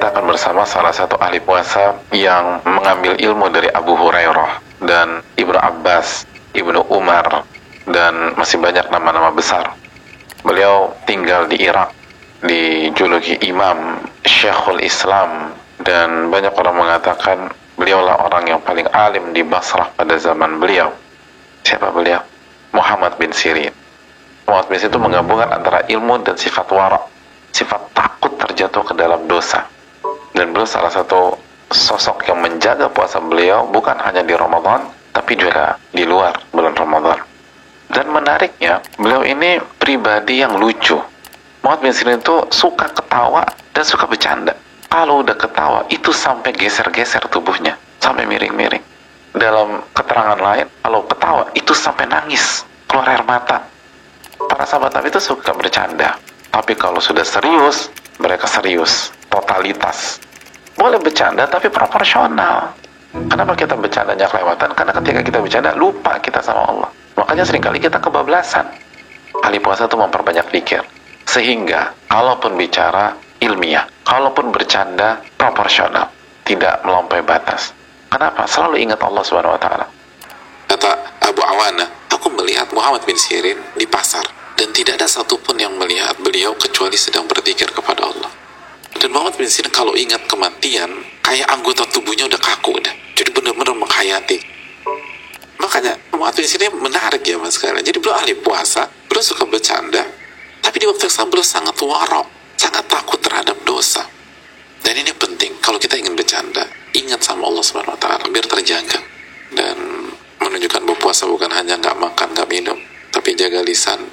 kita akan bersama salah satu ahli puasa yang mengambil ilmu dari Abu Hurairah dan Ibnu Abbas, Ibnu Umar, dan masih banyak nama-nama besar. Beliau tinggal di Irak, dijuluki Imam Syekhul Islam, dan banyak orang mengatakan beliaulah orang yang paling alim di Basrah pada zaman beliau. Siapa beliau? Muhammad bin Sirin. Muhammad bin Sirin itu menggabungkan antara ilmu dan sifat wara, sifat takut terjatuh ke dalam dosa. Beliau salah satu sosok yang menjaga puasa beliau bukan hanya di Ramadan, tapi juga di luar bulan Ramadan. Dan menariknya, beliau ini pribadi yang lucu. Muhammad bin Sirin itu suka ketawa dan suka bercanda. Kalau udah ketawa, itu sampai geser-geser tubuhnya, sampai miring-miring. Dalam keterangan lain, kalau ketawa, itu sampai nangis, keluar air mata. Para sahabat Nabi itu suka bercanda. Tapi kalau sudah serius, mereka serius, totalitas. Boleh bercanda, tapi proporsional. Kenapa kita bercandanya kelewatan? Karena ketika kita bercanda, lupa kita sama Allah. Makanya sering kali kita kebablasan. Ahli puasa itu memperbanyak pikir. Sehingga, kalaupun bicara ilmiah, kalaupun bercanda proporsional, tidak melampaui batas. Kenapa? Selalu ingat Allah Subhanahu wa taala. Kata Abu Awana, aku melihat Muhammad bin Sirin di pasar dan tidak ada satupun yang melihat beliau kecuali sedang berzikir kepada Allah. Dan Muhammad bin kalau ingat kematian, kayak anggota tubuhnya udah kaku udah. Jadi benar-benar menghayati. Makanya Muhammad bin Sirin menarik ya mas sekalian. Jadi beliau ahli puasa, beliau suka bercanda, tapi di waktu yang sama beliau sangat warok, sangat takut terhadap dosa. Dan ini penting, kalau kita ingin bercanda, ingat sama Allah Subhanahu wa taala biar terjaga. Dan menunjukkan bahwa puasa bukan hanya nggak makan, nggak minum, tapi jaga lisan,